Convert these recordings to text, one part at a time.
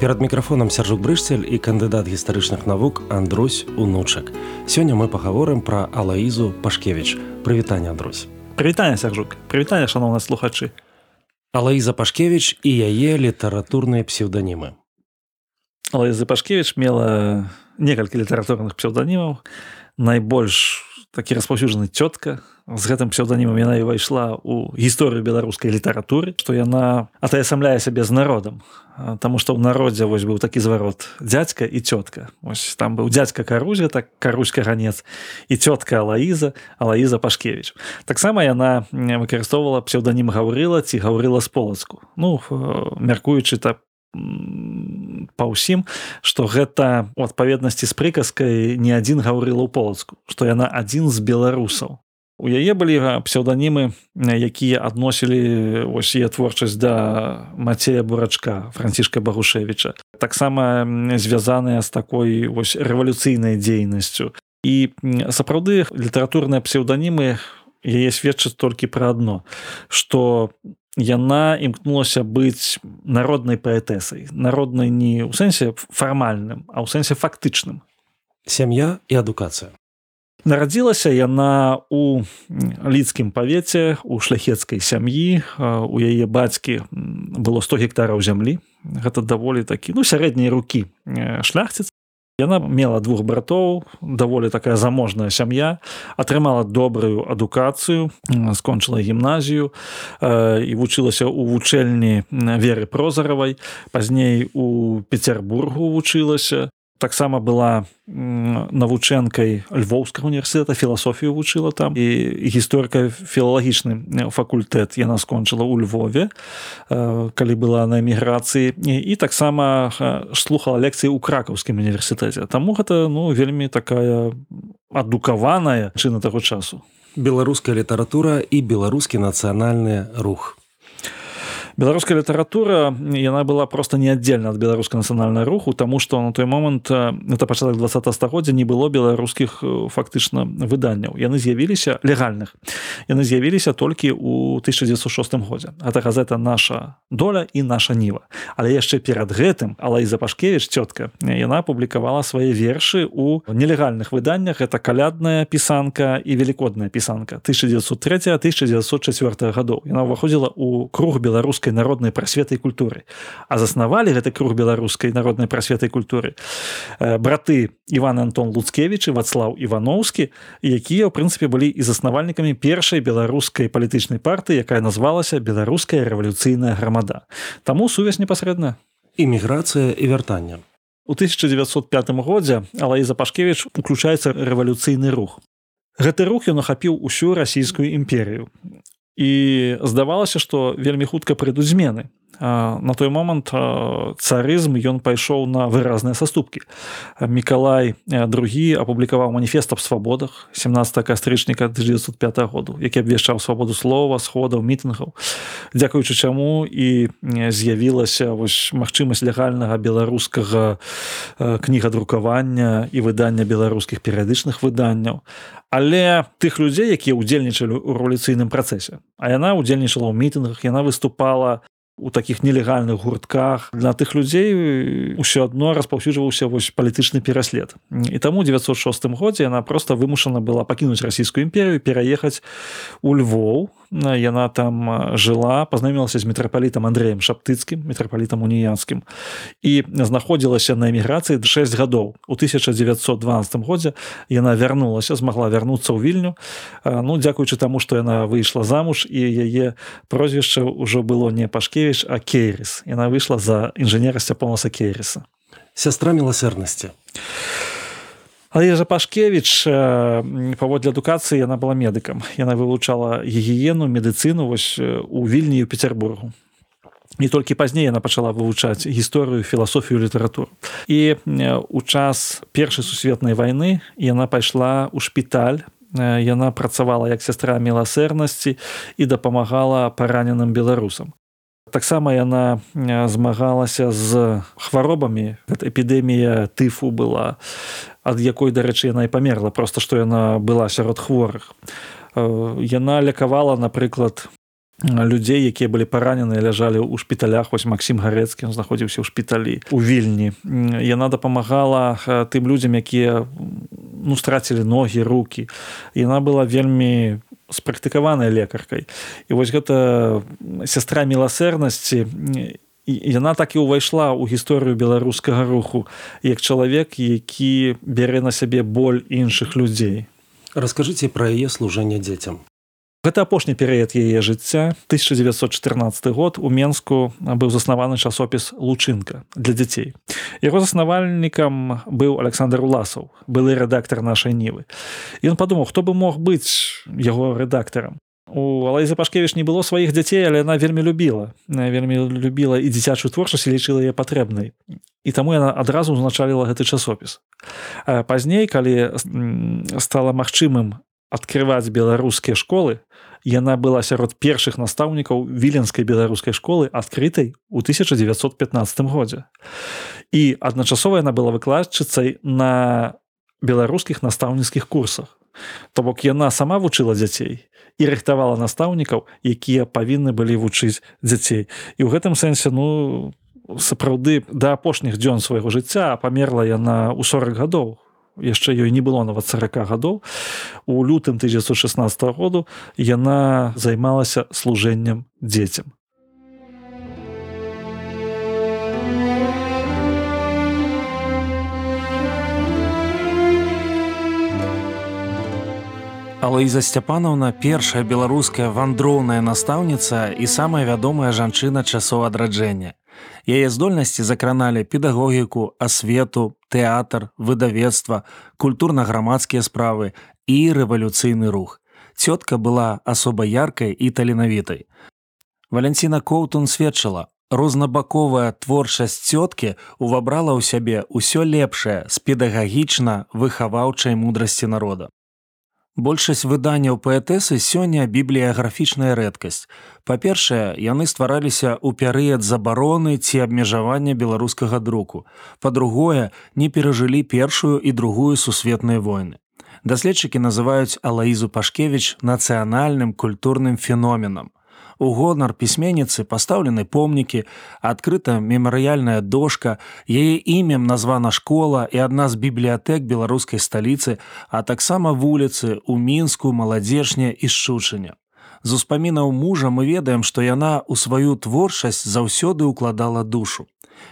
перад мікрафонам сяржук брышцель і кандыдат гістарычных навук Андрусь унучак. Сёння мы пагаворым пра алаізу пашкевич прывітанне Андрусь. Прывітанне сяржук. Прывітанне шаноўна слухачы. Алаіза пашкевич і яе літаратурныя псевданімы алаіза пашкевич мела некалькі літаратурных псевданімаў найбольш такі распаўсюджаны цётка. З гэтым псевданімам яна і ўвайшла ў гісторыю беларускай літаратуры што яна атаясамляе сябе з народам. Таму што ў народзе вось быў такі зварот дзядзька і цётка. Ось там быў дзядзька карузя так каруська ганец і цётка алаіза алаіза пашкевич таксама яна выкарыстоўвала псевданім гаўрыла ці гаўрыла з полацку ну мяркуючы так па ўсім што гэта у адпаведнасці з прыказкай не адзін гаўрыла ў полацку што яна адзін з беларусаў. У яе былі псевданімы якія адносілі ось яе творчасць да мацея бурачка францішка багушевича таксама звязаныя з такой вось рэвалюцыйнай дзейнасцю. І сапраўды літаратурныя псевданімы яе сведчаць толькі пра адно што яна імкнулася быць народнай паэтэсай. Народнай не ў сэнсе фармальным а ў сэнсе фактычным. Сям'я і адукацыя. Нарадзілася яна у лідкім павеце у шляхецкай сям'і. У яе бацькі было 100 гектараў зямлі. Гэта даволі такі ну сярэдняй рукі шляхціц Яна мела двух братоў, даволі такая заможная сям'я, атрымала добрую адукацыю, скончыла гімназію э, і вучылася ў вучэльні веры прозаравай. Пазней у Петербургу вучылася, таксама была навучэнкай львоўскага універсітэта філасофію вучыла там і гісторыка філалагічны факультэт яна скончыла ў Львове калі была на эміграцыі. І таксама слухала лекцыі ў кракаўскім універсітэце. Таму гэта ну вельмі такая адукаваная чына таго часу. Беларуская літаратура і беларускі нацыянальны рух беларуская літаратура яна была просто неаддзельна ад беларускай нацыянальнай руху тому что на той момант это пачатак 20 стагоддзя не было беларускіх фактычна выданняў яны з'явіліся легальных. Яны з'явіліся толькі у 1906 годзе это газета наша доля і наша ніва але яшчэ перад гэтым алаіза пашкевич цётка яна публікавала свае вершы у нелегальных выданнях. Это калядная пісанка і велікодная пісанка 1903 1904 гадоў яна ўваходзіла у круг беларус беларускай народнай прасветай культуры. А заснавалі гэты круг беларускай народнай прасветай культуры э, браты Іван Антон луцкевич і вацлаў івановскі якія ў прынцыпе былі і заснавальнікамі першай беларускай палітычнай партыі якая назвалася беларуская рэвалюцыйная грамада таму сувязь непасрэдна іміграцыя і вяртання у 1905 годзе алаіза пашкевич уключаецца рэвалюцыйны рух. Гэты рух ён ахапіў усю расійскую імперію і здавалася што вельмі хутка прыйдуць змены на той момант царызм ён пайшоў на выразныя саступкі. Мікалай другі апублікаваў маніфест аб свабодах 17 кастрычніка 1905 году які абвешчаў свабоду слова сходаў мітынгаў. Дзякуючы чаму і з'явілася вось магчымасць легальнага беларускага кнігадрукавання і выдання беларускіх перыядычных выданняў. Але тых людзей якія ўдзельнічалі ў рэвалюцыйным працэсе а яна ўдзельнічала ў мітынгах яна выступала у таких нелегальных гуртках. Для тых людзей ўсё адно распаўсюджваўся вось палітычны пераслед. І таму 906 годзе яна просто вымушана была пакінуць расійскую імперію пераехаць у Львоў яна там жыла пазнаёмілася з мітрапалітам Андреем шаптыцкім мітрапалітам уніянскім і знаходзілася на эміграцыі 6 гадоў у 1912 годзе яна вярнулася змагла вярнуцца ў вільню ну дзякуючы таму што яна выйшла замуж і яе прозвішча ўжо было не пашкевіч а кейрис. Яна выйшла за інжынера сцяпонаса кейриса. Сястра міласэрнасці а Але жа пашкевич паводле адукацыі яна была медыкам. Яна вывучала гігіену медыцыну вось у вільні у петербургу не толькі пазней яна пачала вывучаць гісторыю філасофію літаратуру. І у час першай сусветнай вайны яна пайшла ў шпіталь. Яна працавала як сястра міласэрнасці і дапамагала параненым беларусам таксама яна змагалася з хваробамі. Эпідэмія тыфу была ад якой дарэчы яна і памерла просто што яна была сярод хворых. Яна лякавала напрыклад людзей якія былі паранены ляжалі ў шпіталях. Вось Масім гарэцкі знаходзіўся ў шпіталі у вільні. Яна дапамагала тым людзям якія ну страцілі ногі руки яна была вельмі спрактыкаванай лекаркай і вось гэта сястра міласэрнасці яна так і ўвайшла ў гісторыю беларускага руху як чалавек які бярэ на сябе боль іншых людзей. Расскажыце пра яе служэнне дзецям Гэта апошні перыяд яе жыцця 1914 год у Мску быў заснаваны часопіс лучынка для дзяцей. Яго заснавальнікам быў Александр Уласаў, былы рэдактар нашай нівы. Ён падумаў, хто бы мог быць яго рэдактарам. У Алайза Пашкевіч не было сваіх дзяцей, але яна вельмі любіла, вельмі любіла і дзіцячую творчасць лічыла яе патрэбнай. І таму яна адразу ўзначаліла гэты часопіс. Пазней, калі стала магчымым адкрываць беларускія школы. Яна была сярод першых настаўнікаў віленскай беларускай школы адкрытай у 1915 годзе і адначасова яна была выкладчыцай на беларускіх настаўніцкіх курсах. То бок яна сама вучыла дзяцей і рыхтавала настаўнікаў якія павінны былі вучыць дзяцей. І ў гэтым сэнсе ну сапраўды да апошніх дзён свайго жыцця памерла яна ў 40 гадоў яшчэ ёй не было нават 40 гадоў у лютым 1916 году яна займалася служэннем дзецям Алаіза Сцяпанаўна першая беларуская вандроўная настаўніца і самая вядомая жанчына часоў адраджэння. Яе здольнасці закраналі педагогіку, асвету, тэатр, выдавецтва, культурна-грамадскія справы і рэвалюцыйны рух. Цётка была асоба яркай і таленавітай. Валянціна Коўтун сведчыла, рознабаковая творчасць цёткі увабрала ў сябе ўсё лепшае з педагагічна выхаваўчай мудрасці народа. Большасць выданняў паэтэсы сёння бібліяграфічная рэдкасць. Па-першае, яны ствараліся ў перыяд забароны ці абмежавання беларускага друку. Па-другое, не перажылі першую і другую сусветныя войны. Даследчыкі называюць Алаізу Пашкевіч нацыянальным культурным феноменам. У гонар пісьменніцы пастаўлены помнікі, адкрыта мемарыяльная дошка, яе імем названа школа і адна з бібліятэк беларускай сталіцы, а таксама вуліцы ў мінску маладзежня і шчучання. З успамінаў мужа мы ведаем, што яна ў сваю творчасць заўсёды ўкладала душу.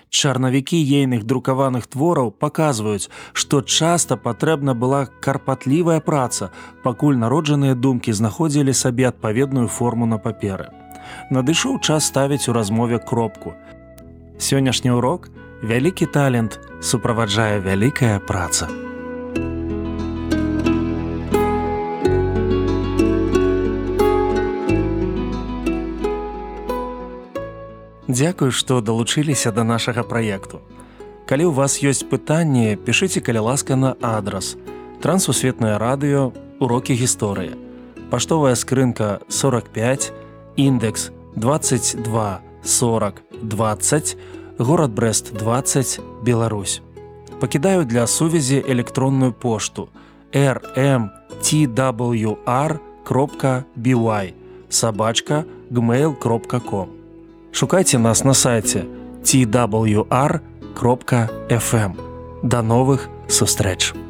Чарнавікі ейных друкаваных твораў паказваюць, што часта патрэбна была карпатлівая праца, пакуль народжаныя думкі знаходзілі сабе адпаведную форму на паперы. Надышоў час ставіць у размове кропку. Сённяшні ўрок вялікі талент суправаджае вялікая праца. Дзякую, што далучыліся да нашага праекту. Калі ў вас ёсць пытанні, пішыце каля ласка на адрас. Трансусветнае радыё, урокі гісторыі. Паштовая скрынка 45, індекс 22 40 20, горад Брест 20, Беларусь. Пакідаю для сувязі электронную пошту rmtwr.by сабачка gmail.com Шукайце нас на сайце twr.fm. Да новых сустрэч!